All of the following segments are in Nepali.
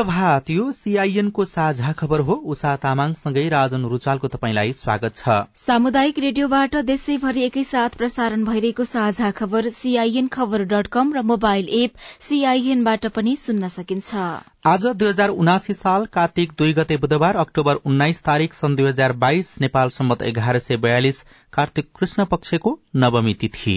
प्रभात यो सीआईएनको साझा खबर हो। उषा तामाङसँगै राजन रुचालको तपाईँलाई स्वागत छ। सामुदायिक रेडियोबाट देशैभरि एकैसाथ प्रसारण भइरहेको साझा खबर सीआईएन खबर डट कम र मोबाइल एप सीआईएनबाट पनि सुन्न सकिन्छ। आज दुई हजार उनासी साल कार्तिक दुई गते बुधबार अक्टोबर उन्नाइस तारीक सन् दुई हजार बाइस नेपाल सम्मत एघार सय बयालिस कार्तिक कृष्ण पक्षको नवमी तिथि।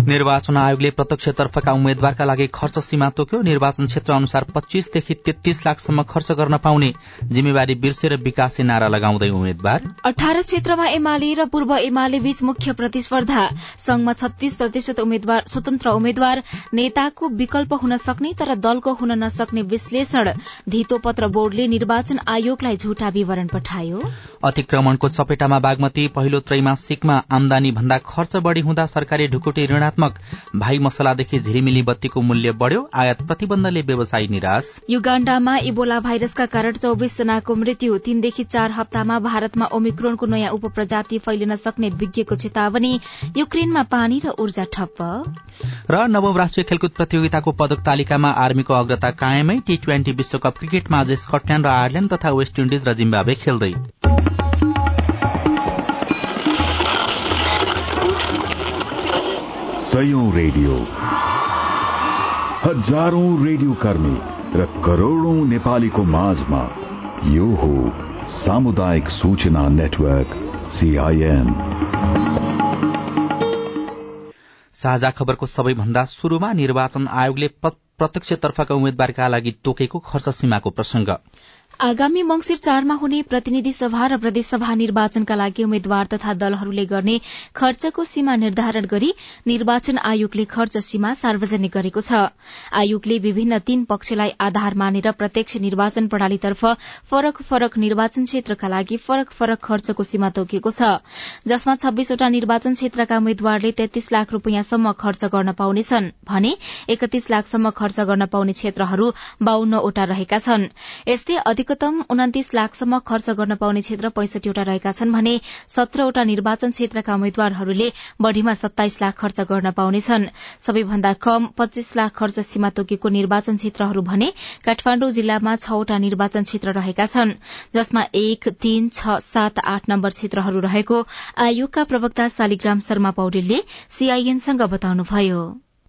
निर्वाचन आयोगले प्रत्यक्षतर्फका उम्मेद्वारका लागि खर्च सीमा तोक्यो। निर्वाचन क्षेत्र अनुसार पच्चीसदेखि तेत्तीस लाखसम्म खर्च गर्न पाउने। जिम्मेवारी बिर्सेर विकासे नारा लगाउँदै उम्मेद्वार। अठार क्षेत्रमा एमाले र पूर्व एमाले बीच मुख्य प्रतिस्पर्धा। संघमा छत्तीस प्रतिशत उम्मेद्वार स्वतन्त्र उम्मेद्वार। नेताको विकल्प हुन सक्ने तर दलको हुन नसक्ने विश्लेषण। धितो पत्र बोर्डले निर्वाचन आयोगलाई झूठा विवरण पठायो। अतिक्रमणको चपेटामा बागमती पहिलो त्रैमासिकमा आमदानी भन्दा खर्च बढ़ी हुँदा सरकारी ढुकुटी ऋणात्मक भाइ मसलादेखि झिलिमिली बत्तीको मूल्य बढ़्यो आयात प्रतिबन्धले व्यवसायी निराश। युगाण्डामा इबोला भाइरसका कारण चौविस जनाको मृत्यु तीनदेखि चार हप्तामा भारतमा ओमिक्रोनको नयाँ उप प्रजाति फैलिन सक्ने विज्ञको चेतावनी युक्रेनमा पानी र ऊर्जा ठप्प। र नवौं राष्ट्रिय खेलकुद प्रतियोगिताको पदक तालिकामा आर्मीको अग्रता कायमै टी ट्वेन्टी विश्वकप क्रिकेटमा आज स्कटल्याण्ड र आयरल्याण्ड तथा वेस्ट इण्डिज र जिम्बावे खेल्दै। सयौं रेडियो। हजारौं रेडियो कर्मी र करोड़ौं नेपालीको माझमा यो हो सामुदायिक सूचना नेटवर्क सीआईएन साझा खबरको सबैभन्दा शुरूमा निर्वाचन आयोगले प्रत्यक्षतर्फका उम्मेद्वारका लागि तोकेको खर्च सीमाको प्रसंग आगामी मंगिर चारमा हुने प्रतिनिधि सभा र प्रदेशसभा निर्वाचनका लागि उम्मेद्वार तथा दलहरूले गर्ने खर्चको सीमा निर्धारण गरी निर्वाचन आयोगले खर्च सीमा सार्वजनिक गरेको छ। आयोगले विभिन्न तीन पक्षलाई आधार मानेर प्रत्यक्ष निर्वाचन प्रणालीतर्फ फरक फरक निर्वाचन क्षेत्रका लागि फरक फरक खर्चको सीमा तोकिएको छ। जसमा छब्बीसवटा निर्वाचन क्षेत्रका उम्मेद्वारले तेत्तीस लाख रूपियाँसम्म खर्च गर्न पाउनेछन् भने एकतीस लाखसम्म खर्च गर्न पाउने क्षेत्रहरू बाहन्नवटा रहेका छन्। यस्तै अधिकतम उन्तिस लाखसम्म खर्च गर्न पाउने क्षेत्र पैंसठीवटा रहेका छन् भने सत्रवटा निर्वाचन क्षेत्रका उम्मेद्वारहरूले बढ़ीमा सत्ताइस लाख खर्च गर्न पाउनेछन् सबैभन्दा कम पच्चीस लाख खर्च सीमा तोकेको निर्वाचन क्षेत्रहरू भने काठमाण्डु जिल्लामा छवटा निर्वाचन क्षेत्र रहेका छन् जसमा एक तीन छ सात आठ नम्बर क्षेत्रहरू रहेको आयोगका प्रवक्ता शालिग्राम शर्मा पौडेलले सीआईएनसँग बताउनुभयो।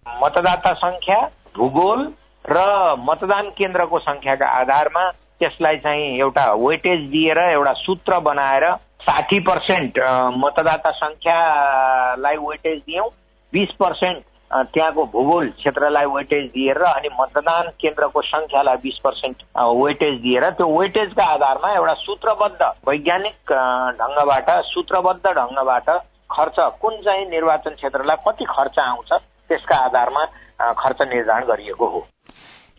मतदाता संख्या भूगोल र मतदान केन्द्रको संख्याका आधारमा त्यसलाई चाहिँ एउटा वेटेज दिएर एउटा सूत्र बनाएर साठी पर्सेन्ट मतदाता संख्यालाई वेटेज दियौँ। बिस पर्सेन्ट त्यहाँको भूगोल क्षेत्रलाई वेटेज दिएर अनि मतदान केन्द्रको संख्यालाई बिस पर्सेन्ट वेटेज दिएर। त्यो वेटेजका आधारमा एउटा सूत्रबद्ध वैज्ञानिक ढङ्गबाट सूत्रबद्ध ढङ्गबाट खर्च कुन चाहिँ निर्वाचन क्षेत्रलाई कति खर्च आउँछ त्यसका आधारमा खर्च निर्धारण गरिएको हो।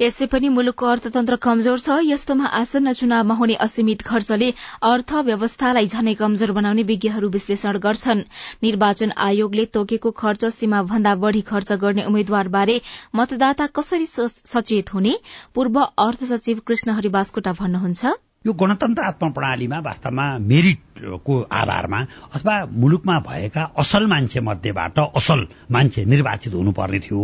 यसै पनि मुलुकको अर्थतन्त्र कमजोर छ। यस्तोमा आसन्न चुनावमा हुने असीमित खर्चले अर्थव्यवस्थालाई झनै कमजोर बनाउने विज्ञहरू विश्लेषण गर्छन्। निर्वाचन आयोगले तोकेको खर्च सीमा भन्दा बढ़ी खर्च गर्ने उम्मेद्वारबारे मतदाता कसरी सचेत हुने? पूर्व अर्थ सचिव कृष्ण हरिवासकोटा भन्नुहुन्छ। यो गणतन्त्रात्मक प्रणालीमा वास्तवमा मेरिटको आधारमा अथवा मुलुकमा भएका असल मान्छे मध्येबाट असल मान्छे निर्वाचित हुनुपर्ने थियो।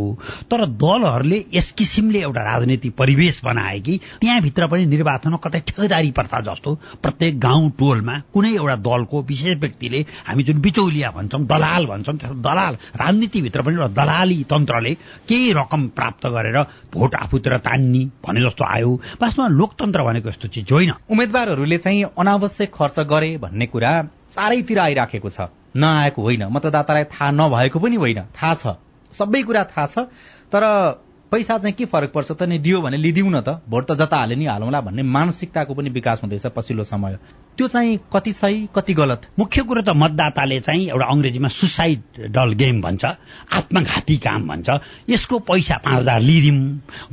तर दलहरूले यस किसिमले एउटा राजनीतिक परिवेश बनाए कि त्यहाँभित्र पनि निर्वाचनमा कतै ठेकेदारी प्रथा जस्तो प्रत्येक गाउँ टोलमा कुनै एउटा दलको विशेष व्यक्तिले हामी जुन बिचौलिया भन्छौँ दलाल भन्छौँ दलाल राजनीतिभित्र पनि एउटा दलाली तन्त्रले केही रकम प्राप्त गरेर भोट आफूतिर तान्ने भने जस्तो आयो। वास्तवमा लोकतन्त्र भनेको यस्तो चिज होइन। उम्मेद्वारहरूले चाहिँ अनावश्यक खर्च गरे भन्ने कुरा चारैतिर आइराखेको छ। नआएको होइन। मतदातालाई थाहा नभएको पनि होइन। थाहा छ। सबै कुरा थाहा छ। तर पैसा चाहिँ के फरक पर्छ त नि? दियो भने लिदिउँ न त। भोट त जता हाले नि हालौँला भन्ने मानसिकताको पनि विकास हुँदैछ पछिल्लो समय। त्यो चाहिँ कति सही कति गलत? मुख्य कुरो त मतदाताले चाहिँ एउटा अङ्ग्रेजीमा सुसाइडल गेम भन्छ आत्मघाती काम भन्छ। यसको पैसा पाँच हजार लिदिउँ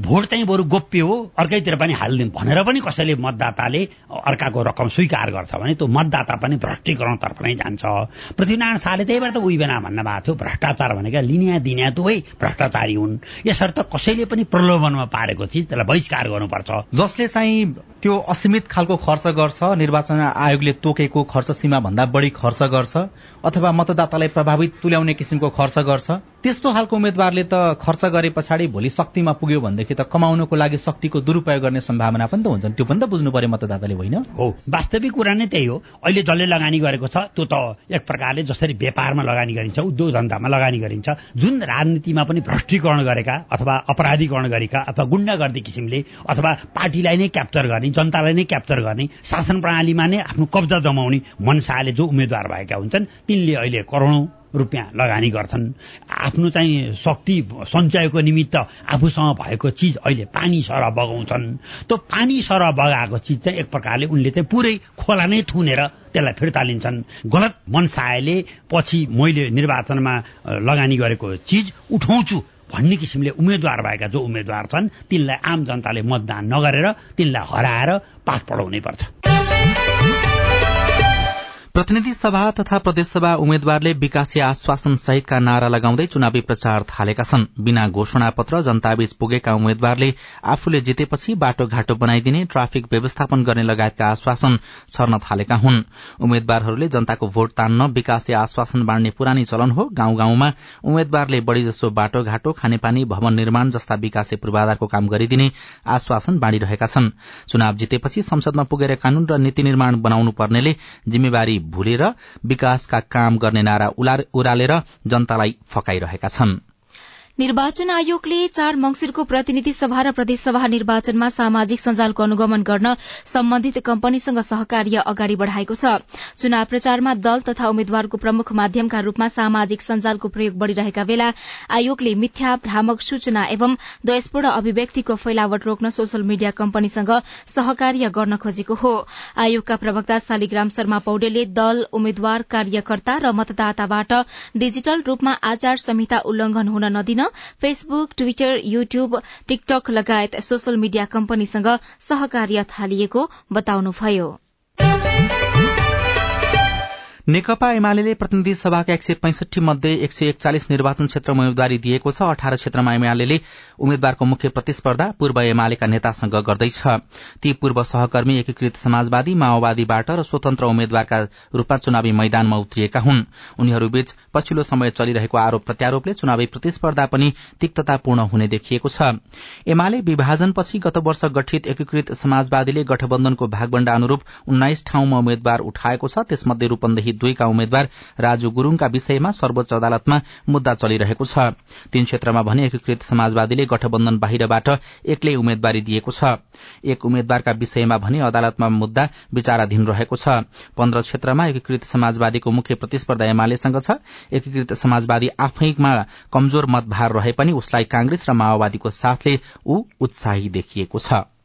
भोट चाहिँ बरु गोप्य हो अर्कैतिर पनि हालिदिउँ भनेर पनि कसैले मतदाताले अर्काको रकम स्वीकार गर्छ भने त्यो मतदाता पनि भ्रष्टीकरणतर्फ नै जान्छ। पृथ्वीनारायण शाहले त्यही भएर त उही बेला भन्न भएको थियो भ्रष्टाचार भनेका लिनिया दिनिया दुवै भ्रष्टाचारी हुन्। यसर्थ कसैले पनि प्रलोभनमा पारेको चिज त्यसलाई बहिष्कार गर्नुपर्छ। जसले चाहिँ त्यो असीमित खालको खर्च गर्छ निर्वाचन आयोगले तोकेको खर्च सीमा भन्दा बढ़ी खर्च गर्छ अथवा मतदातालाई प्रभावित तुल्याउने किसिमको खर्च गर्छ। त्यस्तो खालको उम्मेद्वारले त खर्च गरे पछाडि भोलि शक्तिमा पुग्यो भनेदेखि त कमाउनको लागि शक्तिको दुरूपयोग गर्ने सम्भावना पनि त हुन्छ त्यो पनि त बुझ्नु पर्यो मतदाताले होइन? हो। वास्तविक कुरा नै त्यही हो। अहिले जसले लगानी गरेको छ त्यो त एक प्रकारले जसरी व्यापारमा लगानी गरिन्छ उद्योग धन्दामा लगानी गरिन्छ। जुन राजनीतिमा पनि भ्रष्टीकरण गरेका अथवा अपराधीकरण गरेका अथवा गुण्डागर्दी किसिमले अथवा पार्टीलाई नै क्याप्चर गर्ने जनतालाई नै क्याप्चर गर्ने शासन प्रणालीमा नै आफ्नो कब्जा जमाउने मनसाले जो उम्मेद्वार भएका हुन्छन् तिनले अहिले करोडौं रुपियाँ लगानी गर्छन्। आफ्नो चाहिँ शक्ति सञ्चयको निमित्त आफूसँग भएको चिज अहिले पानी सरह बगाउँछन्। त्यो पानी सरह बगाएको चिज चाहिँ एक प्रकारले उनले चाहिँ पुरै खोला नै थुनेर त्यसलाई फिर्ता लिन्छन् गलत मनसायले पछि मैले निर्वाचनमा लगानी गरेको चिज उठाउँछु भन्ने किसिमले उम्मेद्वार भएका जो उम्मेद्वार छन् तिनलाई आम जनताले मतदान नगरेर तिनलाई हराएर पाठ पढाउनै पर्छ। प्रतिनिधि सभा तथा प्रदेशसभा उम्मेद्वारले विकासी आश्वासन सहितका नारा लगाउँदै चुनावी प्रचार थालेका छन्। बिना घोषणा पत्र जनताबीच पुगेका उम्मेद्वारले आफूले जितेपछि बाटोघाटो बनाइदिने ट्राफिक व्यवस्थापन गर्ने लगायतका आश्वासन छर्न थालेका हुन्। उम्मेद्वारहरूले जनताको भोट तान्न विकासी आश्वासन बाँड्ने पुरानी चलन हो। गाउँ गाउँमा उम्मेद्वारले बढ़ीजसो बाटोघाटो खानेपानी भवन निर्माण जस्ता विकासे पूर्वाधारको काम गरिदिने आश्वासन बाँडिरहेका छन्। चुनाव जितेपछि संसदमा पुगेर कानून र नीति निर्माण बनाउनु पर्नेले जिम्मेवारी भुलेर विकासका काम गर्ने नारा उरालेर जनतालाई फकाइरहेका छनृ। निर्वाचन आयोगले चार मंगिरको प्रतिनिधि सभा र प्रदेशसभा निर्वाचनमा सामाजिक सञ्जालको अनुगमन गर्न सम्बन्धित कम्पनीसँग सहकार्य अगाडि बढ़ाएको छ। चुनाव प्रचारमा दल तथा उम्मेद्वारको प्रमुख माध्यमका रूपमा सामाजिक सञ्जालको प्रयोग बढ़िरहेका बेला आयोगले मिथ्या भ्रामक सूचना एवं द्वेषपूर्ण अभिव्यक्तिको फैलावट रोक्न सोशल मीडिया कम्पनीसँग सहकार्य गर्न खोजेको हो। आयोगका प्रवक्ता शालिग्राम शर्मा पौडेलले दल उम्मेद्वार कार्यकर्ता र मतदाताबाट डिजिटल रूपमा आचार संहिता उल्लंघन हुन नदिन फेसबुक ट्विटर युट्युब टिकटक लगायत सोशल मीडिया कम्पनीसँग सहकार्य थालिएको बताउनुभयो। नेकपा एमाले प्रतिनिधि सभाका एक सय पैंसठी मध्ये एक सय एकचालिस निर्वाचन क्षेत्रमा उम्मेद्वारी दिएको छ। अठार क्षेत्रमा एमाले उम्मेद्वारको मुख्य प्रतिस्पर्धा पूर्व एमालेका नेतासँग गर्दैछ। ती पूर्व सहकर्मी एकीकृत समाजवादी माओवादीबाट र स्वतन्त्र उम्मेद्वारका रूपमा चुनावी मैदानमा उत्रिएका हुन्। उनीहरूबीच पछिल्लो समय चलिरहेको आरोप प्रत्यारोपले चुनावी प्रतिस्पर्धा पनि तिक्ततापूर्ण हुने देखिएको छ। एमाले विभाजनपछि गत वर्ष गठित एकीकृत समाजवादीले गठबन्धनको भागवण्डा अनुरूप उन्नाइस ठाउँमा उम्मेद्वार उठाएको छ। त्यसमध्ये रूपन्देही दुईका उम्मेद्वार राजु गुरूङका विषयमा सर्वोच्च अदालतमा मुद्दा चलिरहेको छ। तीन क्षेत्रमा भने एकीकृत समाजवादीले गठबन्धन बाहिरबाट एक्लै उम्मेद्वारी दिएको छ। एक उम्मेद्वारका विषयमा भने अदालतमा मुद्दा विचाराधीन रहेको छ। पन्ध्र क्षेत्रमा एकीकृत समाजवादीको मुख्य प्रतिस्पर्धा एमालेसँग छ। एकीकृत समाजवादी आफैमा कमजोर मतभार रहे पनि उसलाई कांग्रेस र माओवादीको साथले ऊ उत्साही देखिएको छ।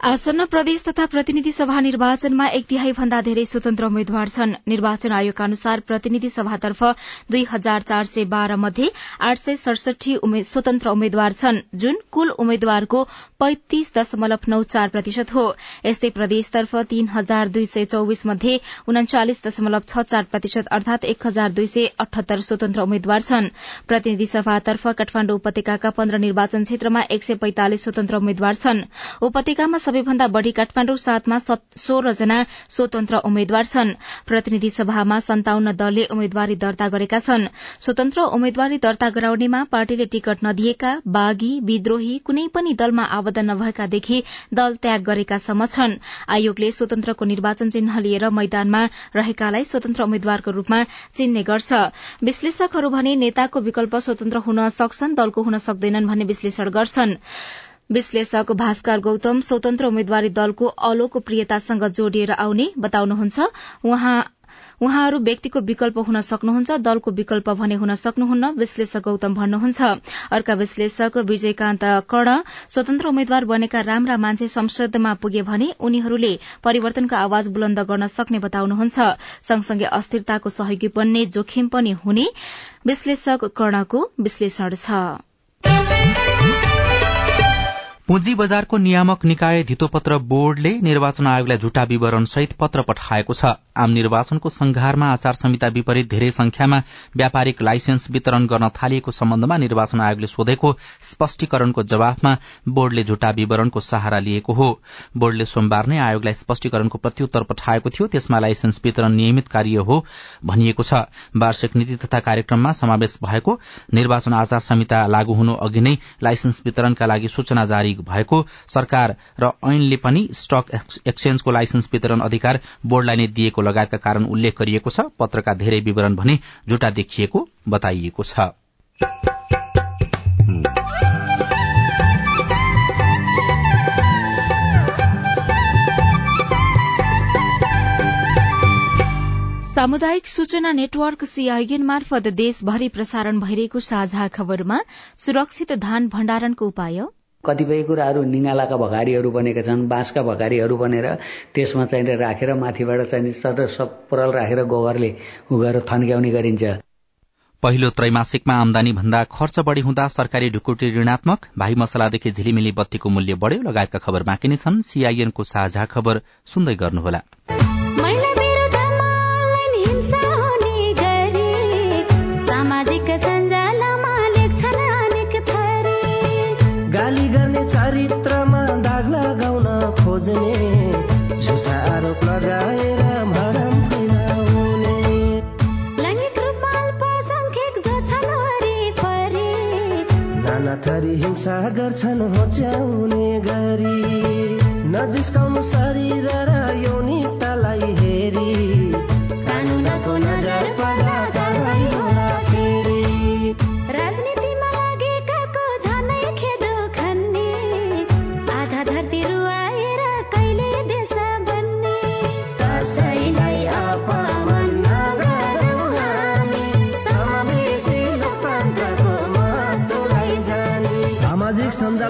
आसन्न प्रदेश तथा प्रतिनिधि सभा निर्वाचनमा एक तिहाई भन्दा धेरै स्वतन्त्र उम्मेद्वार छन्। निर्वाचन आयोगका अनुसार प्रतिनिधि सभातर्फ दुई हजार चार सय बाह्र मध्ये आठ सय सडसठी स्वतन्त्र उम्मेद्वार छन्। जुन कुल उम्मेद्वारको पैंतिस दशमलव नौ चार प्रतिशत हो। यस्तै प्रदेशतर्फ तीन हजार दुई सय चौविस मध्ये उन्चालिस दशमलव छ चार प्रतिशत अर्थात एक हजार दुई सय अठहत्तर स्वतन्त्र उम्मेद्वार छन्। प्रतिनिधि सभातर्फ काठमाण्डु उपत्यकाका पन्ध्र निर्वाचन क्षेत्रमा एक सय पैंतालिस स्वतन्त्र उम्मेद्वार छन्। उपत्यकामा सबैभन्दा बढ़ी काठमाण्डु सातमा सोह्र जना स्वतन्त्र उम्मेद्वार छन्। प्रतिनिधि सभामा सन्ताउन्न दलले उम्मेद्वारी दर्ता गरेका छन्। स्वतन्त्र उम्मेद्वारी दर्ता गराउनेमा पार्टीले टिकट नदिएका बागी विद्रोही कुनै पनि दलमा आवेदन नभएकादेखि दल त्याग गरेका सम्म छन्। आयोगले स्वतन्त्रको निर्वाचन चिन्ह लिएर मैदानमा रहेकालाई स्वतन्त्र उम्मेद्वारको रूपमा चिन्ने गर्छ। विश्लेषकहरू भने नेताको विकल्प स्वतन्त्र हुन सक्छन् दलको हुन सक्दैनन् भन्ने विश्लेषण गर्छन्। विश्लेषक भास्कर गौतम स्वतन्त्र उम्मेद्वारी दलको अलोकप्रियतासँग जोडिएर आउने बताउनुहुन्छ। उहाँहरू व्यक्तिको विकल्प हुन सक्नुहुन्छ दलको विकल्प भने हुन सक्नुहुन्न विश्लेषक गौतम भन्नुहुन्छ। अर्का विश्लेषक विजयकान्त कर्ण स्वतन्त्र उम्मेद्वार बनेका राम्रा मान्छे संसदमा पुगे भने उनीहरूले परिवर्तनको आवाज बुलन्द गर्न सक्ने बताउनुहुन्छ। सँगसँगै अस्थिरताको सहयोगी बन्ने जोखिम पनि हुने विश्लेषक कर्णको विश्लेषण छ। पुँजी बजारको नियामक निकाय धितोपत्र बोर्डले निर्वाचन आयोगलाई झुटा विवरण सहित पत्र पठाएको छ। आम निर्वाचनको संघारमा आचार संहिता विपरीत धेरै संख्यामा व्यापारिक लाइसेन्स वितरण गर्न थालिएको सम्बन्धमा निर्वाचन आयोगले सोधेको स्पष्टीकरणको जवाफमा बोर्डले झुटा विवरणको सहारा लिएको हो। बोर्डले सोमबार नै आयोगलाई स्पष्टीकरणको प्रत्युत्तर पठाएको थियो। त्यसमा लाइसेन्स वितरण नियमित कार्य हो भनिएको छ। वार्षिक नीति तथा कार्यक्रममा समावेश भएको निर्वाचन आचार संहिता लागू हुनु अघि नै लाइसेन्स वितरणका लागि सूचना जारी भएको सरकार र ऐनले पनि स्टक एक्सचेन्जको लाइसेन्स वितरण अधिकार बोर्डलाई नै दिएको लगायतका कारण उल्लेख गरिएको छ। पत्रका धेरै विवरण भने जुटा देखिएको बताइएको छ। सामुदायिक सूचना नेटवर्क सीआईएन मार्फत देशभरि प्रसारण भइरहेको साझा खबरमा सुरक्षित धान भण्डारणको उपाय। कतिपय कुराहरू निगालाका भगारीहरू बनेका छन् बाँसका भगारीहरू बनेर त्यसमा चाहिँ राखेर माथिबाट चाहिँ सपरल राखेर गोबरले उ थन्क्याउने गरिन्छ। पहिलो त्रैमासिकमा आमदानी भन्दा खर्च बढ़ी हुँदा सरकारी ढुकुटी ऋणात्मक भाइ मसलादेखि झिलिमिली बत्तीको मूल्य बढ़्यो लगायतका खबर बाँकी नै छन्। सीआईएनको साझा खबर सुन्दै गर्नुहोला। थरी हिंसा गर्छन् होच्याउने गरी। नजिस्काउनु शरीर र यौनिकतालाई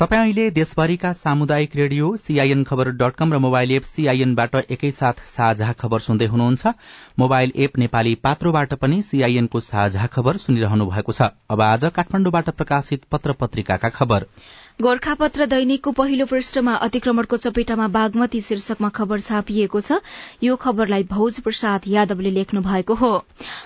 तपाईँ अहिले देशभरिका सामुदायिक radio CIN Khabar dot com र मोबाइल एप सीआईएनबाट एकैसाथ साझा खबर सुन्दै हुनुहुन्छ। मोबाइल एप नेपाली पात्रोबाट पनि सीआईएनको साझा खबर सुनिरहनु भएको छ। अब आज काठमाडौँबाट प्रकाशित पत्र खबर। गोर्खापत्र दैनिकको पहिलो पृष्ठमा अतिक्रमणको चपेटामा बागमती शीर्षकमा खबर छापिएको छ। यो खबरलाई भौज प्रसाद यादवले लेख्नु भएको हो।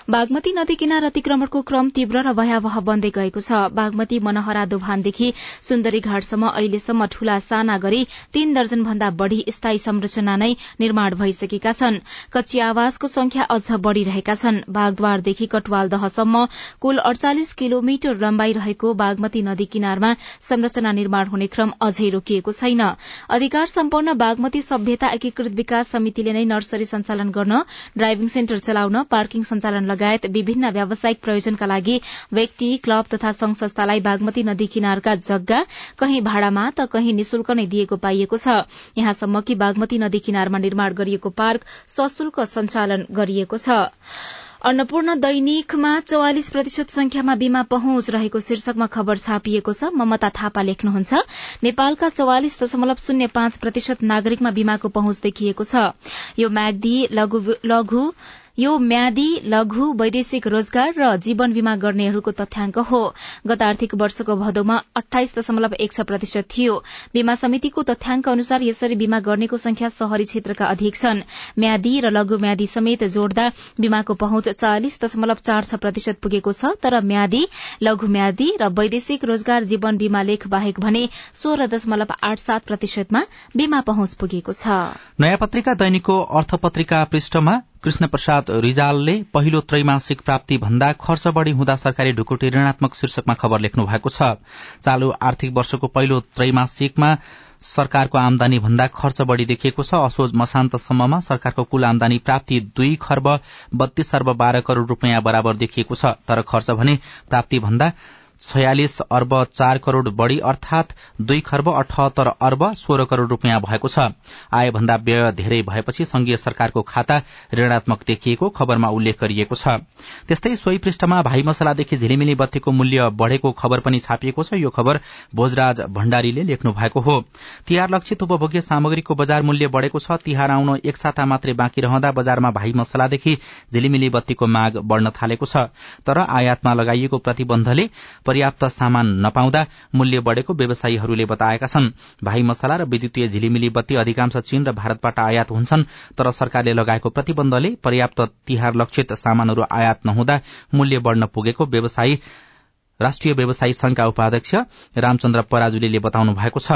बागमती नदी किनार अतिक्रमणको क्रम तीव्र र भयावह बन्दै गएको छ। बागमती मनहरा दोभानदेखि सुन्दरी घाटसम्म अहिलेसम्म ठूला साना गरी तीन दर्जन भन्दा बढ़ी स्थायी संरचना नै निर्माण भइसकेका छन्। कच्ची आवासको संख्या अझ बढ़िरहेका छन्। बागद्वारदेखि कटवाल दहसम्म कुल अड़चालिस किलोमिटर लम्बाई रहेको बागमती नदी किनारमा संरचना निर्माण हुने क्रम अझै रोकिएको छैन। अधिकार सम्पन्न बागमती सभ्यता एकीकृत विकास समितिले नै नर्सरी सञ्चालन गर्न ड्राइभिङ सेन्टर चलाउन पार्किङ सञ्चालन लगायत विभिन्न व्यावसायिक प्रयोजनका लागि व्यक्ति क्लब तथा संघ संस्थालाई बागमती नदी किनारका जग्गा कही भाड़ामा त कही निशुल्क नै दिएको पाइएको छ। यहाँसम्म कि बागमती नदी किनारमा निर्माण गरिएको पार्क सशुल्क सञ्चालन गरिएको छ। अन्नपूर्ण दैनिकमा चौवालिस प्रतिशत संख्यामा बीमा पहुँच रहेको शीर्षकमा खबर छापिएको छ। ममता थापा लेख्नुहुन्छ नेपालका चौवालिस दशमलव शून्य पाँच प्रतिशत नागरिकमा बीमाको पहुँच देखिएको छ। यो म्याग्दी लघु यो म्यादी लघु वैदेशिक रोजगार र जीवन बीमा गर्नेहरूको तथ्याङ्क हो। गत आर्थिक वर्षको भदौमा अठाइस दशमलव एक छ प्रतिशत थियो। बीमा समितिको तथ्याङ्क अनुसार यसरी बीमा गर्नेको संख्या शहरी क्षेत्रका अधिक छन्। म्यादी र लघु म्यादी समेत जोड्दा बीमाको पहुँच चालिस दशमलव चार छ प्रतिशत पुगेको छ तर म्यादी लघु म्यादी र वैदेशिक रोजगार जीवन बीमा लेख बाहेक भने सोह्र दशमलव आठ सात प्रतिशतमा बीमा पहुँच पुगेको छ। नयाँ पत्रिका दैनिकको अर्थ पत्रिका पृष्ठमा कृष्ण प्रसाद रिजालले पहिलो त्रैमासिक प्राप्ति भन्दा खर्च बढ़ी हुँदा सरकारी ढुकुटी ऋणात्मक शीर्षकमा खबर लेख्नु भएको छ। चालू आर्थिक वर्षको पहिलो त्रैमासिकमा सरकारको आमदानी भन्दा खर्च बढ़ी देखिएको छ। असोज मसान्तसम्ममा सरकारको कुल आमदानी प्राप्ति दुई खर्ब बत्तीस अर्ब बाह्र करोड़ रूपियाँ बराबर देखिएको छ। तर खर्च भने प्राप्ति भन्दा छयालिस अर्ब चार करोड़ बढ़ी अर्थात दुई खर्ब अठहत्तर अर्ब सोह्र करोड़ रूपियाँ भएको छ। आयभन्दा व्यय धेरै भएपछि संघीय सरकारको खाता ऋणात्मक देखिएको खबरमा उल्लेख गरिएको छ। त्यस्तै सोही पृष्ठमा भाइ मसलादेखि झिलिमिली बत्तीको मूल्य बढ़ेको खबर पनि छापिएको छ। यो खबर भोजराज भण्डारीले लेख्नु भएको हो। तिहार लक्षित उपभोग्य सामग्रीको बजार मूल्य बढ़ेको छ। तिहार आउन एक साता मात्रै बाँकी रहँदा बजारमा भाइ मसलादेखि झिलिमिली बत्तीको माग बढ़न थालेको छ। तर आयातमा लगाइएको प्रतिबन्धले पर्याप्त सामान नपाउँदा मूल्य बढ़ेको व्यवसायीहरूले बताएका छन्। भाइ मसला र विद्युतीय झिलिमिली बत्ती अधिकांश चीन र भारतबाट आयात हुन्छन् तर सरकारले लगाएको प्रतिबन्धले पर्याप्त तिहार लक्षित सामानहरू आयात नहुँदा मूल्य बढ़न पुगेको व्यवसायी राष्ट्रिय व्यवसायी संघका उपाध्यक्ष रामचन्द्र पराजुलीले बताउनु भएको छ।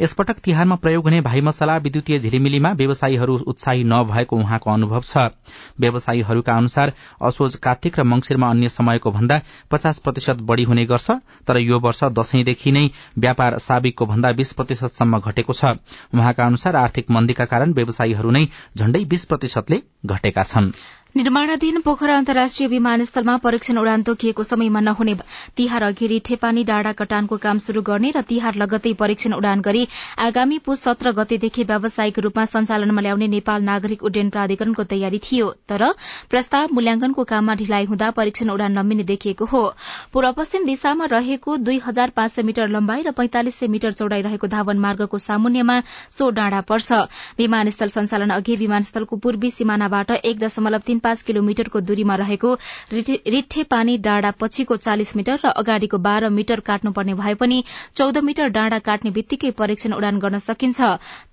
यसपटक तिहारमा प्रयोग हुने भाइ मसला विद्युतीय झिलिमिलीमा व्यवसायीहरू उत्साही नभएको उहाँको अनुभव छ। व्यवसायीहरूका अनुसार असोज कार्तिक र मंगिरमा अन्य समयको भन्दा पचास प्रतिशत बढ़ी हुने गर्छ तर यो वर्ष दशैंदेखि नै व्यापार साविकको भन्दा बीस प्रतिशतसम्म घटेको छ। उहाँका अनुसार आर्थिक मन्दीका कारण व्यवसायीहरू नै झण्डै बीस प्रतिशतले घटेका छन्। निर्माणाधीन पोखरा अन्तर्राष्ट्रिय विमानस्थलमा परीक्षण उडान तोकिएको समयमा नहुने तिहार अघि रिठेपानी डाँडा कटानको काम शुरू गर्ने र तिहार लगतै परीक्षण उडान गरी आगामी पुष सत्र गतेदेखि व्यावसायिक रूपमा सञ्चालनमा ल्याउने नेपाल नागरिक उड्डयन प्राधिकरणको तयारी थियो तर प्रस्ताव मूल्याङ्कनको काममा ढिलाइ हुँदा परीक्षण उडान नमिने देखिएको हो। पूर्व पश्चिम दिशामा रहेको दुई हजार पाँच सय मिटर लम्बाई र पैंतालिस सय मिटर चौडाई रहेको धावन मार्गको सामुन्यमा सो डाँडा पर्छ। विमानस्थल सञ्चालन अघि विमानस्थलको पूर्वी सिमानाबाट एक दशमलव तीन पाँच किलोमिटरको दूरीमा रहेको रिठे पानी डाँडा पछिको चालिस मिटर र अगाडिको बाह्र मिटर काट्नुपर्ने भए पनि चौध मिटर डाँडा काट्ने बित्तिकै परीक्षण उडान गर्न सकिन्छ।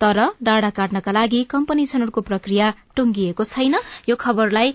तर डाँडा काट्नका लागि कम्पनी छनौटको प्रक्रिया टुंगिएको छैन। यो खबरलाई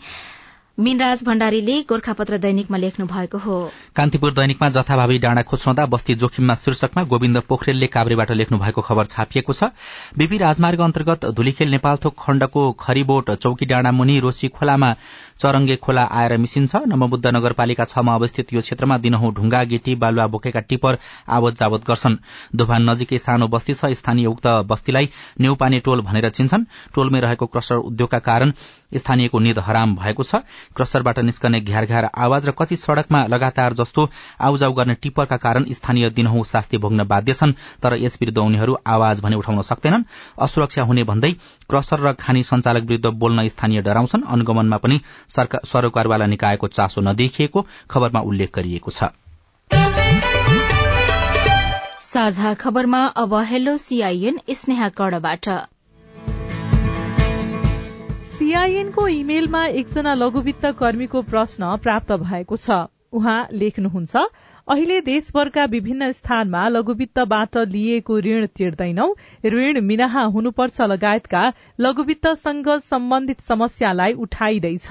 मिनराज भण्डारीले गोर्खापत्र दैनिकमा लेख्नु भएको हो। कान्तिपुर दैनिकमा जथाभावी डाँडा खोज्रौँदा बस्ती जोखिममा शीर्षकमा गोविन्द पोखरेलले काभ्रेबाट लेख्नु भएको खबर छापिएको छ। बीपी राजमार्ग अन्तर्गत धुलीखेल नेपालथोक खण्डको खरीबोट चौकी डाँडा मुनि रोसी खोलामा चरङ्गे खोला आएर मिसिन्छ। नवबुद्ध नगरपालिका छमा अवस्थित यो क्षेत्रमा दिनहुँ ढुङ्गा गिटी बालुवा बोकेका टिपर आवत जावत गर्छन्। दोभान नजिकै सानो बस्ती छ। स्थानीय उक्त बस्तीलाई नेउपाने टोल भनेर चिन्छन्। टोलमै रहेको क्रसर उद्योगका कारण स्थानीयको निद हराम भएको छ। क्रसरबाट निस्कने घ्यार घ्यार आवाज र कति सड़कमा लगातार जस्तो आउजाउ गर्ने टिप्परका कारण स्थानीय दिनहुँ शास्ति भोग्न बाध्य छन् तर यस विरूद्ध उनीहरू आवाज भने उठाउन सक्दैनन्। असुरक्षा हुने भन्दै क्रसर र खानी संचालक विरूद्ध बोल्न स्थानीय डराउँछन्। अनुगमनमा पनि सरोकारवाला निकायको चासो नदेखिएको खबरमा उल्लेख गरिएको छ। साझा खबरमा अब हेलो सीआईएन स्नेहा कड़बाट सीआईएनको इमेलमा एकजना लघुवित्त कर्मीको प्रश्न प्राप्त भएको छ। उहाँ लेख्नुहुन्छ अहिले देशभरका विभिन्न स्थानमा लघुवित्तबाट लिएको ऋण तिर्दैनौ। ऋण मिनाहा हुनुपर्छ लगायतका लघुवित्तसँग सम्बन्धित समस्यालाई उठाइँदैछ।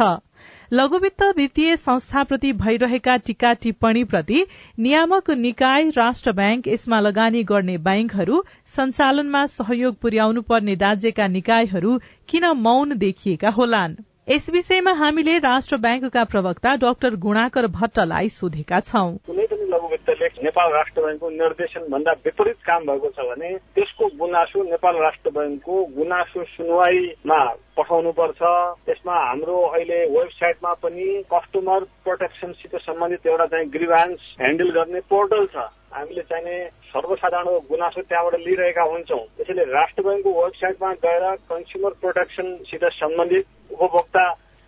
लघुवित्त वित्तीय संस्थाप्रति भइरहेका टीका टिप्पणीप्रति नियामक निकाय राष्ट्र ब्याङ्क यसमा लगानी गर्ने ब्याङ्कहरू सञ्चालनमा सहयोग पुर्याउनु पर्ने राज्यका निकायहरू किन मौन देखिएका होलान्। यस विषयमा हामीले राष्ट्र ब्याङ्कका प्रवक्ता डाक्टर गुणाकर भट्टलाई सोधेका छौं। कुनै पनि लघुवित्तले नेपाल राष्ट्र ब्याङ्कको निर्देशन भन्दा विपरीत काम भएको छ भने त्यसको गुनासो नेपाल राष्ट्र ब्याङ्कको गुनासो सुनवाईमा पठाउनु पर्छ त्यसमा हाम्रो अहिले वेबसाइटमा पनि कस्टमर प्रोटेक्सनसित सम्बन्धित एउटा चाहिँ ग्रिभान्स ह्यान्डल गर्ने पोर्टल छ। हामीले चाहिने सर्वसाधारण गुनासो त्यहाँबाट लिइरहेका हुन्छौँ। त्यसैले राष्ट्र ब्याङ्कको वेबसाइटमा गएर कन्ज्युमर प्रोटेक्सनसित सम्बन्धित उपभोक्ता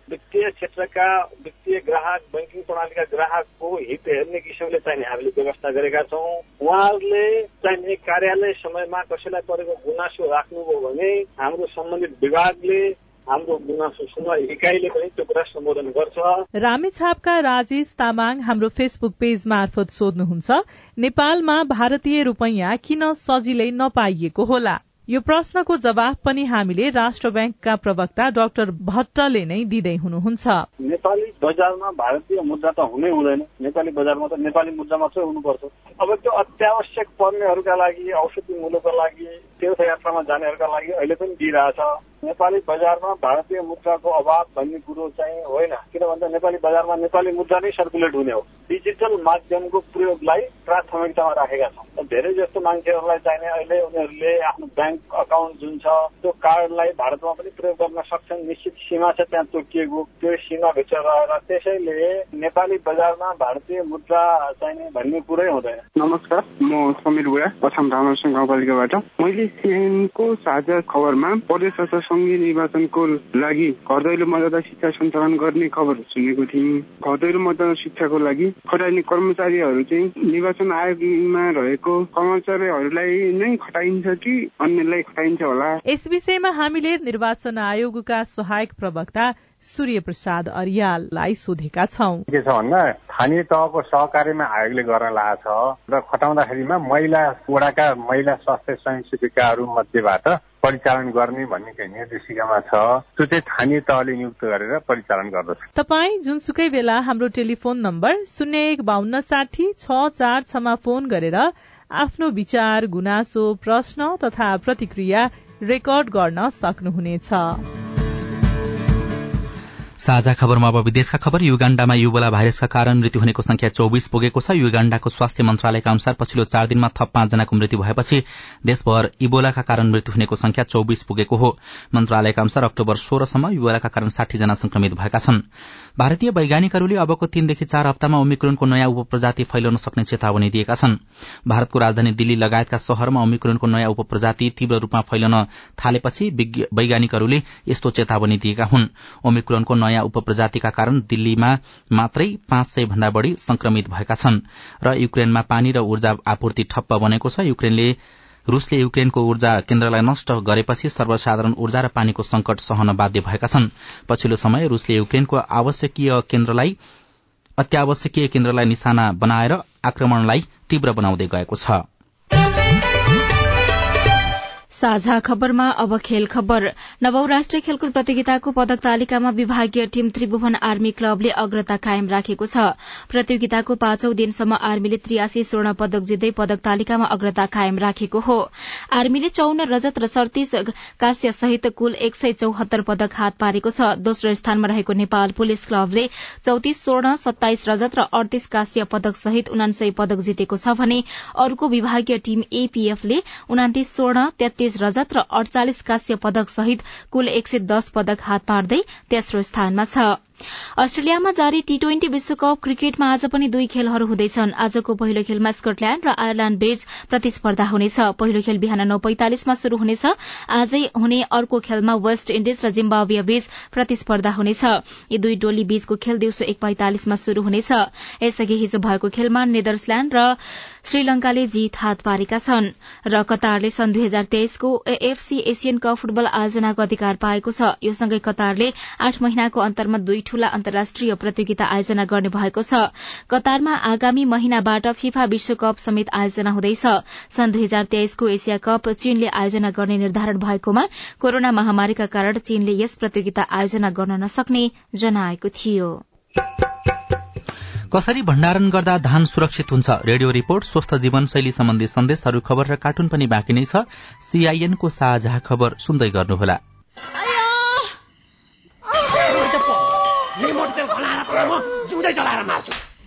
वित्तीय क्षेत्रका वित्तीय ग्राहक ब्याङ्किङ प्रणालीका ग्राहकको हित हेर्ने किसिमले चाहिँ हामीले व्यवस्था गरेका छौँ। उहाँहरूले चाहिने कार्यालय समयमा कसैलाई परेको गुनासो राख्नुभयो भने हाम्रो सम्बन्धित विभागले हाम्रो गुनासो सुनवाई इकाइले पनि त्यो कुरा सम्बोधन गर्छ। रामेछापका राजेश तामाङ हाम्रो फेसबुक पेज मार्फत सोध्नुहुन्छ नेपालमा भारतीय रूपैयाँ किन सजिलै नपाइएको होला? यो प्रश्नको जवाब पनि हामीले राष्ट्र ब्याङ्कका प्रवक्ता डाक्टर भट्टले नै दिँदै हुनुहुन्छ। नेपाली बजारमा भारतीय मुद्रा त हुनै हुँदैन। नेपाली बजारमा त नेपाली मुद्रा मात्रै हुनुपर्छ। अब त्यो अत्यावश्यक पर्नेहरूका लागि औषधि मूल्यका लागि तीर्थयात्रामा जानेहरूका लागि अहिले पनि दिइरहेछ। नेपाली बजारमा भारतीय मुद्राको अभाव भन्ने कुरो चाहिँ होइन। किन भन्दा नेपाली बजारमा नेपाली मुद्रा नै सर्कुलेट हुने हो। डिजिटल माध्यमको प्रयोगलाई प्राथमिकतामा राखेका छौँ। धेरै जस्तो मान्छेहरूलाई चाहिने अहिले उनीहरूले आफ्नो ब्याङ्क अकाउन्ट जुन छ त्यो कार्डलाई भारतमा पनि प्रयोग गर्न सक्छन्। निश्चित सीमा छ त्यहाँ तोकिएको त्यो सीमाभित्र रहेर त्यसैले नेपाली बजारमा भारतीय मुद्रा चाहिने भन्ने कुरै हुँदैन। नमस्कार म समीर बुढा पछाम रामरसङ गाउँपालिकाबाट मैले सिएनको साझा खबरमा प्रदेश सङ्घीय निर्वाचनको लागि घर दैलो मतदाता शिक्षा सञ्चालन गर्ने खबर सुनेको थिएँ घर दैलो मतदाता शिक्षाको लागि खटाइने कर्मचारीहरू चाहिँ निर्वाचन आयोगमा रहेको कर्मचारीहरूलाई नै खटाइन्छ कि अन्यलाई खटाइन्छ होला? यस विषयमा हामीले निर्वाचन आयोगका सहायक प्रवक्ता सूर्य प्रसाद अरियाललाई सोधेका छौँ। के छ भन्दा स्थानीय तहको सहकार्यमा आयोगले गर्न लागेको छ र खटाउँदाखेरिमा महिला वडाका महिला स्वास्थ्य स्वयंसेविकाहरू मध्येबाट परिचालन गर्ने भन्ने चाहिँ निर्देशिकामा छ त्यो चाहिँ स्थानीय तहले नियुक्त गरेर परिचालन गर्दछ। तपाईँ जुनसुकै बेला हाम्रो टेलिफोन नम्बर शून्य एक बान्न साठी छ चार छमा फोन गरेर आफ्नो विचार गुनासो प्रश्न तथा प्रतिक्रिया रेकर्ड गर्न सक्नुहुनेछ। साझा खबरमा अब विदेशका खबर युगाण्डामा युबोला भाइरसका कारण मृत्यु हुनेको संख्या चौबिस पुगेको छ। युगाण्डाको स्वास्थ्य मन्त्रालयका अनुसार पछिल्लो चार दिनमा थप पाँचजनाको मृत्यु भएपछि देशभर इबोलाका कारण मृत्यु हुनेको संख्या चौबिस पुगेको हो। मन्त्रालयका अनुसार अक्टोबर सोह्रसम्म युबोलाका कारण साठी संक्रमित भएका छन्। भारतीय वैज्ञानिकहरूले अबको तीनदेखि चार हप्तामा ओमिक्रोनको नयाँ उपप्रजाति फैलाउन सक्ने चेतावनी दिएका छन्। भारतको राजधानी दिल्ली लगायतका शहरमा ओमिक्रोनको नयाँ उपप्रजाति तीव्र रूपमा फैलन थालेपछि वैज्ञानिकहरूले यस्तो चेतावनी दिएका हुन्। ओमिक्रोनको नयाँ उपप्रजातिका कारण दिल्लीमा मात्रै पाँच सय भन्दा बढ़ी संक्रमित भएका छन् र युक्रेनमा पानी र ऊर्जा आपूर्ति ठप्प बनेको छ। युक्रेनले रूसले युक्रेनको ऊर्जा केन्द्रलाई नष्ट गरेपछि सर्वसाधारण ऊर्जा र पानीको संकट सहन बाध्य भएका छन्। पछिल्लो समय रूसले युक्रेनको अत्यावश्यकीय केन्द्रलाई निशाना बनाएर आक्रमणलाई तीव्र बनाउँदै गएको छ। साझा खबरमा अब खेल खबर। नवौं राष्ट्रिय खेलकुद प्रतियोगिताको पदक तालिकामा विभागीय टीम त्रिभुवन आर्मी क्लबले अग्रता कायम राखेको छ। प्रतियोगिताको पाँचौं दिनसम्म आर्मीले त्रियासी स्वर्ण पदक जित्दै पदक तालिकामा अग्रता कायम राखेको हो। आर्मीले चौन रजत र सड़तीस काश्य सहित कुल एक सय चौहत्तर पदक हात पारेको छ। दोस्रो स्थानमा रहेको नेपाल पुलिस क्लबले चौतिस स्वर्ण सत्ताइस रजत र अडतीस काश्य पदक सहित उनासय पदक जितेको छ भने अर्को विभागीय टीम एपीएफले उनातिस स्वर्ण तेत्तीस रजत र अडचालिस काश्य पदक सहित कुल एक सय दश पदक हात पार्दै तेस्रो स्थानमा छ। अस्ट्रेलियामा जारी टी ट्वेन्टी विश्वकप क्रिकेटमा आज पनि दुई खेलहरू हुँदैछन्। आजको पहिलो खेलमा स्कटल्याण्ड र आयरल्याण्ड बीच प्रतिस्पर्धा हुनेछ। पहिलो खेल बिहान नौ पैंतालिसमा शुरू हुनेछ। आजै हुने अर्को खेलमा वेस्ट इण्डिज र जिम्बावे बीच प्रतिस्पर्धा हुनेछ। यी दुई टोली बीचको खेल दिउँसो एक पैंतालिसमा शुरू हुनेछ। यसअघि हिजो भएको खेलमा नेदरल्याण्ड र श्रीलंकाले जीत हात पारेका छन्। र कतारले सन् दुई हजार तेइसको एएफसी एसियन कप फुटबल आयोजनाको अधिकार पाएको छ। यो सँगै कतारले आठ महिनाको अन्तरमा दुई ठूला अन्तर्राष्ट्रिय प्रतियोगिता आयोजना गर्ने भएको छ। कतारमा आगामी महिनाबाट फिफा विश्वकप समेत आयोजना हुँदैछ। सन् दुई हजार तेइसको एसिया कप चीनले आयोजना गर्ने निर्धारण भएकोमा कोरोना महामारीका कारण चीनले यस प्रतियोगिता आयोजना गर्न नसक्ने जनाएको थियो। कसरी भण्डारण गर्दा धान सुरक्षित हुन्छ? रेडियो रिपोर्ट स्वस्थ जीवनशैली सम्बन्धी सन्देशहरू खबर र कार्टुन पनि बाँकी नै छ। सीआईएनको साझा खबर सुन्दै गर्नुहोला।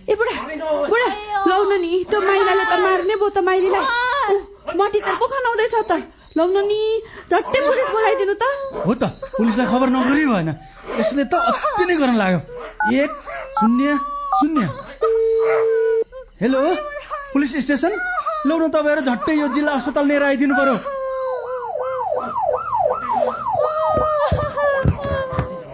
ए बुढा बुढा लौन नि त्यो माइलाले त मार्ने भयो त माइलीलाई। मटी त पो खनाउँदैछ त। लौन नि झट्टै पुलिस बोलाइदिनु त। हो त पुलिसलाई खबर नगरी भएन। यसले त अति नै गर्न लाग्यो। एक शून्य शून्य। Hello police station? लौ न तपाईँहरू झट्टै यो जिल्ला अस्पताल लिएर आइदिनु पर्यो।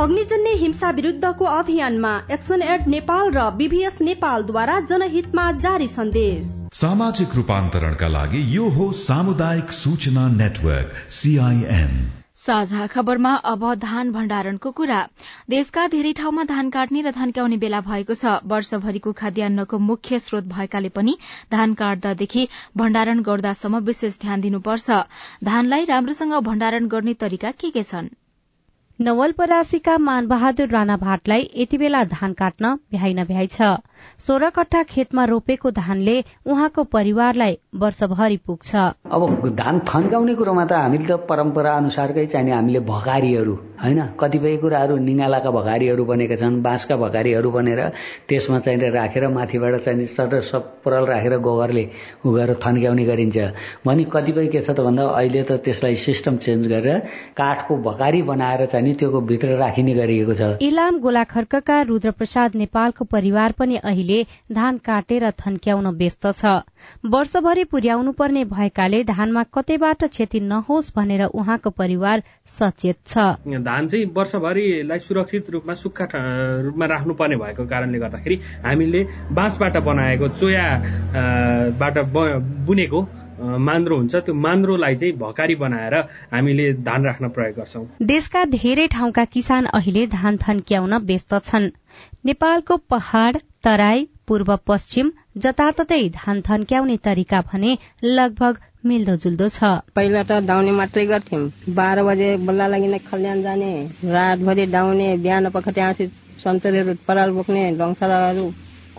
अग्निजन्य हिंसा विरुद्धको अभियानमा एक्सन एड नेपाल र बीभीएस नेपालद्वारा जनहितमा जारी सन्देश। सामाजिक रूपान्तरणका लागि यो हो सामुदायिक सूचना नेटवर्क सीआईएन साझा खबरमा अब धान भण्डारणको कुरा। देशका धेरै ठाउँमा धान काट्ने र धन्क्याउने बेला भएको छ। वर्षभरिको खाद्यान्नको मुख्य स्रोत भएकाले पनि धान काट्दादेखि भण्डारण गर्दासम्म विशेष ध्यान दिनुपर्छ। धानलाई राम्रोसँग भण्डारण गर्ने तरिका के के छन्? नवलपरासीका मानबहादुर राणा भाटलाई यति बेला धान काट्न भ्याइ नभ्याइ छ। सोह्र कट्ठा खेतमा रोपेको धानले उहाँको परिवारलाई वर्षभरि पुग्छ। अब धान थन्काउने कुरोमा त हामीले त परम्परा अनुसारकै चाहिने हामीले भकारीहरू होइन? कतिपय कुराहरू निगालाका भकारीहरू बनेका छन् बाँसका भकारीहरू बनेर त्यसमा चाहिँ राखेर माथिबाट चाहिँ सर सपरल राखेर गोबरले उ थन्क्याउने गरिन्छ। भने कतिपय के छ त भन्दा अहिले त त्यसलाई सिस्टम चेन्ज गरेर काठको भकारी बनाएर चाहिँ त्यो भित्र राखिने गरिएको छ। इलाम गोलाखर्कका रुद्रप्रसाद नेपालको परिवार पनि अहिले धान काटेर थन्क्याउन व्यस्त छ। वर्षभरि पुर्याउनु पर्ने भएकाले धानमा कतैबाट क्षति नहोस् भनेर उहाँको परिवार सचेत छ। धान चाहिँ वर्षभरिलाई सुरक्षित रूपमा सुक्खा रूपमा राख्नुपर्ने भएको कारणले गर्दाखेरि हामीले बाँसबाट बनाएको चोयाबाट बुनेको मान्द्रो हुन्छ त्यो मान्द्रोलाई चाहिँ भकारी बनाएर हामीले धान राख्न प्रयोग गर्छौं। देशका धेरै ठाउँका किसान अहिले धान थन्क्याउन व्यस्त छन्। नेपालको पहाड़ तराई पूर्व पश्चिम जताततै धान थन्क्याउने तरिका भने लगभग मिल्दो जुल्दो छ। पहिला त दाउने मात्रै गर्थ्यौँ। बाह्र बजे बल्ला लागि नै खल्यान जाने रातभरि डाउने बिहान पख त्यहाँ सन्तरीहरू पराल बोक्ने डङ्सराहरू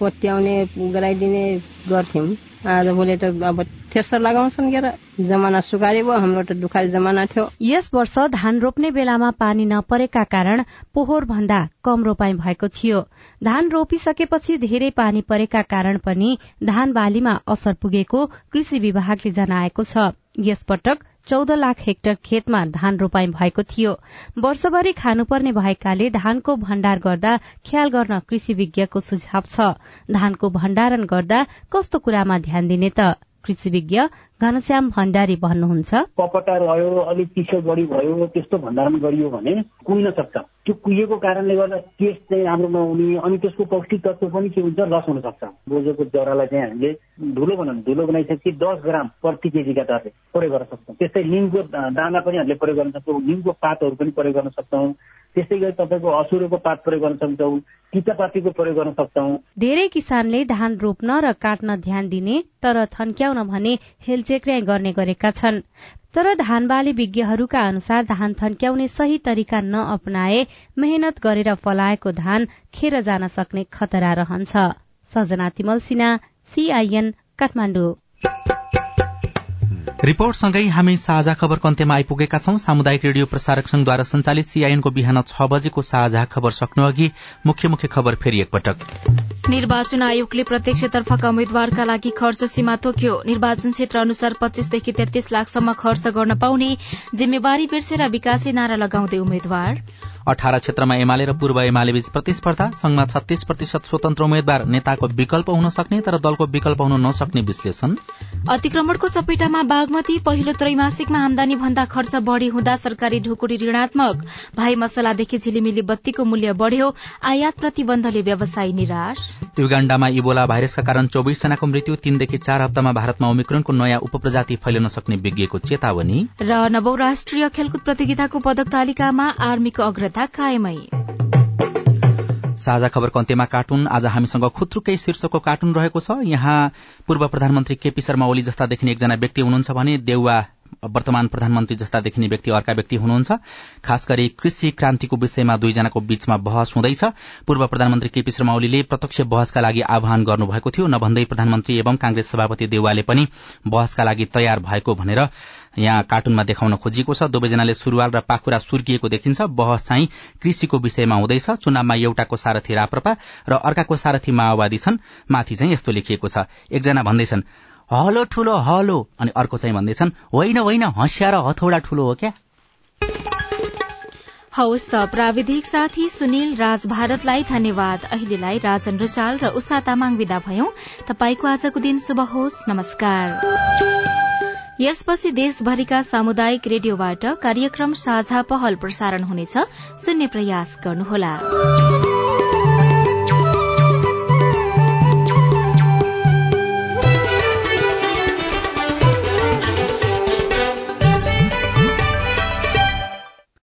कोट्याउने गराइदिने गर्थ्यौँ। आज भोलि त अब ठेसर लगाउँछन् के जमाना सुकारी भयो हाम्रो त दुखारी जमाना थियो। यस वर्ष धान रोप्ने बेलामा पानी नपरेका कारण पोहोर भन्दा कम रोपाई भएको थियो। धान रोपिसकेपछि धेरै पानी परेका कारण पनि धान बालीमा असर पुगेको कृषि विभागले जनाएको छ। यसपटक चौध लाख हेक्टर खेतमा धान रोपाई भएको थियो। वर्षभरि खानुपर्ने भएकाले धानको भण्डार गर्दा ख्याल गर्न कृषि विज्ञको सुझाव छ। धानको भण्डारण गर्दा कस्तो कुरामा ध्यान दिने त? कृषि विज्ञ घनश्याम भण्डारी भन्नुहुन्छ। कपटा रह्यो अलिक पिछो बढी भयो त्यस्तो भण्डारण गरियो भने कुहिन सक्छ? त्यो कुहिएको कारणले गर्दा टेस्ट चाहिँ राम्रो नहुने अनि त्यसको पौष्टिक तत्व पनि के हुन्छ? लस हुन सक्छ। बोजोको जरालाई चाहिँ हामीले धुलो बनाउनु धुलो बनाइसकेपछि दस ग्राम प्रति केजीका दरले प्रयोग गर्न सक्छौँ। त्यस्तै निमको दाना पनि हामीले प्रयोग गर्न सक्छौँ निमको पातहरू पनि प्रयोग गर्न सक्छौँ। त्यस्तै गरी तपाईँको असुरोको पात प्रयोग गर्न सक्छौँ तितापातीको प्रयोग गर्न सक्छौँ। धेरै किसानले धान रोप्न र काट्न ध्यान दिने तर थन्क्याउन भने हेलचेक्र्याई गर्ने गरेका छन्। तर धान बाली विज्ञहरूका अनुसार धान थन्क्याउने सही तरिका नअपनाए मेहनत गरेर फलाएको धान खेर जान सक्ने खतरा रहन्छ। Sajana Timalsina CIN Kathmandu. रिपोर्टसँगै हामी साझा खबरको अन्त्यमा आइपुगेका छौं। सामुदायिक रेडियो प्रसारक संघद्वारा संचालित सीआईएनको बिहान छ बजेको साझा खबर सक्नु अघि मुख्य मुख्य खबर फेरि एकपटक। निर्वाचन आयोगले प्रत्यक्षतर्फका उम्मेद्वारका लागि खर्च सीमा तोक्यो। निर्वाचन क्षेत्र अनुसार पच्चीसदेखि तेत्तीस लाखसम्म खर्च गर्न पाउने जिम्मेवारी बिर्सेर विकासे नारा लगाउँदै उम्मेद्वार। अठार क्षेत्रमा एमाले र पूर्व एमाले बीच प्रतिस्पर्धा संघमा छत्तीस प्रतिशत स्वतन्त्र उम्मेद्वार नेताको विकल्प हुन सक्ने तर दलको विकल्प हुन नसक्ने विश्लेषण। अतिक्रमणको चपेटामा बागमती पहिलो त्रैमासिकमा आमदानी भन्दा खर्च बढ़ी हुँदा सरकारी ढुकुटी ऋणात्मक। भाइ मसलादेखि झिलिमिली बत्तीको मूल्य बढ़्यो आयात प्रतिबन्धले व्यवसायी निराश। युगाण्डामा इबोला भाइरसका कारण चौबिस जनाको मृत्यु तीनदेखि चार हप्तामा भारतमा ओमिक्रोनको नयाँ उपप्रजाति फैलन सक्ने विज्ञको चेतावनी। र नवौं राष्ट्रिय खेलकुद प्रतियोगिताको पदक तालिकामा आर्मीको अग्रता कायमै साझा खबरको अन्त्यमा कार्टुन। आज हामीसँग खुत्रुकै शीर्षकको कार्टुन रहेको छ। यहाँ पूर्व प्रधानमन्त्री केपी शर्मा ओली जस्ता देखिने एकजना व्यक्ति हुनुहुन्छ भने देउवा वर्तमान प्रधानमन्त्री जस्ता देखिने व्यक्ति अर्का व्यक्ति हुनुहुन्छ। खास गरी कृषि क्रान्तिको विषयमा दुईजनाको बीचमा बहस हुँदैछ। पूर्व प्रधानमन्त्री केपी शर्मा ओलीले प्रत्यक्ष बहसका लागि आह्वान गर्नुभएको थियो। नभन्दै प्रधानमन्त्री एवं कांग्रेस सभापति देउवाले पनि बहसका लागि तयार भएको भनेर यहाँ कार्टुनमा देखाउन खोजिएको छ। दुवैजनाले सुरुवाल र पाखुरा सुर्किएको देखिन्छ। बहस चाहिँ कृषिको विषयमा हुँदैछ। चुनावमा एउटाको सारथी राप्रपा र अर्काको सारथी माओवादी छन्। माथि चाहिँ यस्तो लेखिएको छ। एकजना भन्दैछन् हलो ठूलो हलो। अनि अर्को चाहिँ भन्दैछन् होइन होइन हँसिया र हथौडा ठूलो हो क्या? हौस् त प्राविधिक साथी सुनिल राज भारतलाई धन्यवाद। अहिलेलाई राजन रुचाल र उषा तामाङ विदा भयौं। तपाईँको आजको दिन शुभ होस्। नमस्कार। यसपछि देशभरिका सामुदायिक रेडियोबाट कार्यक्रम साझा पहल प्रसारण हुनेछ। सुन्ने प्रयास गर्नुहोला।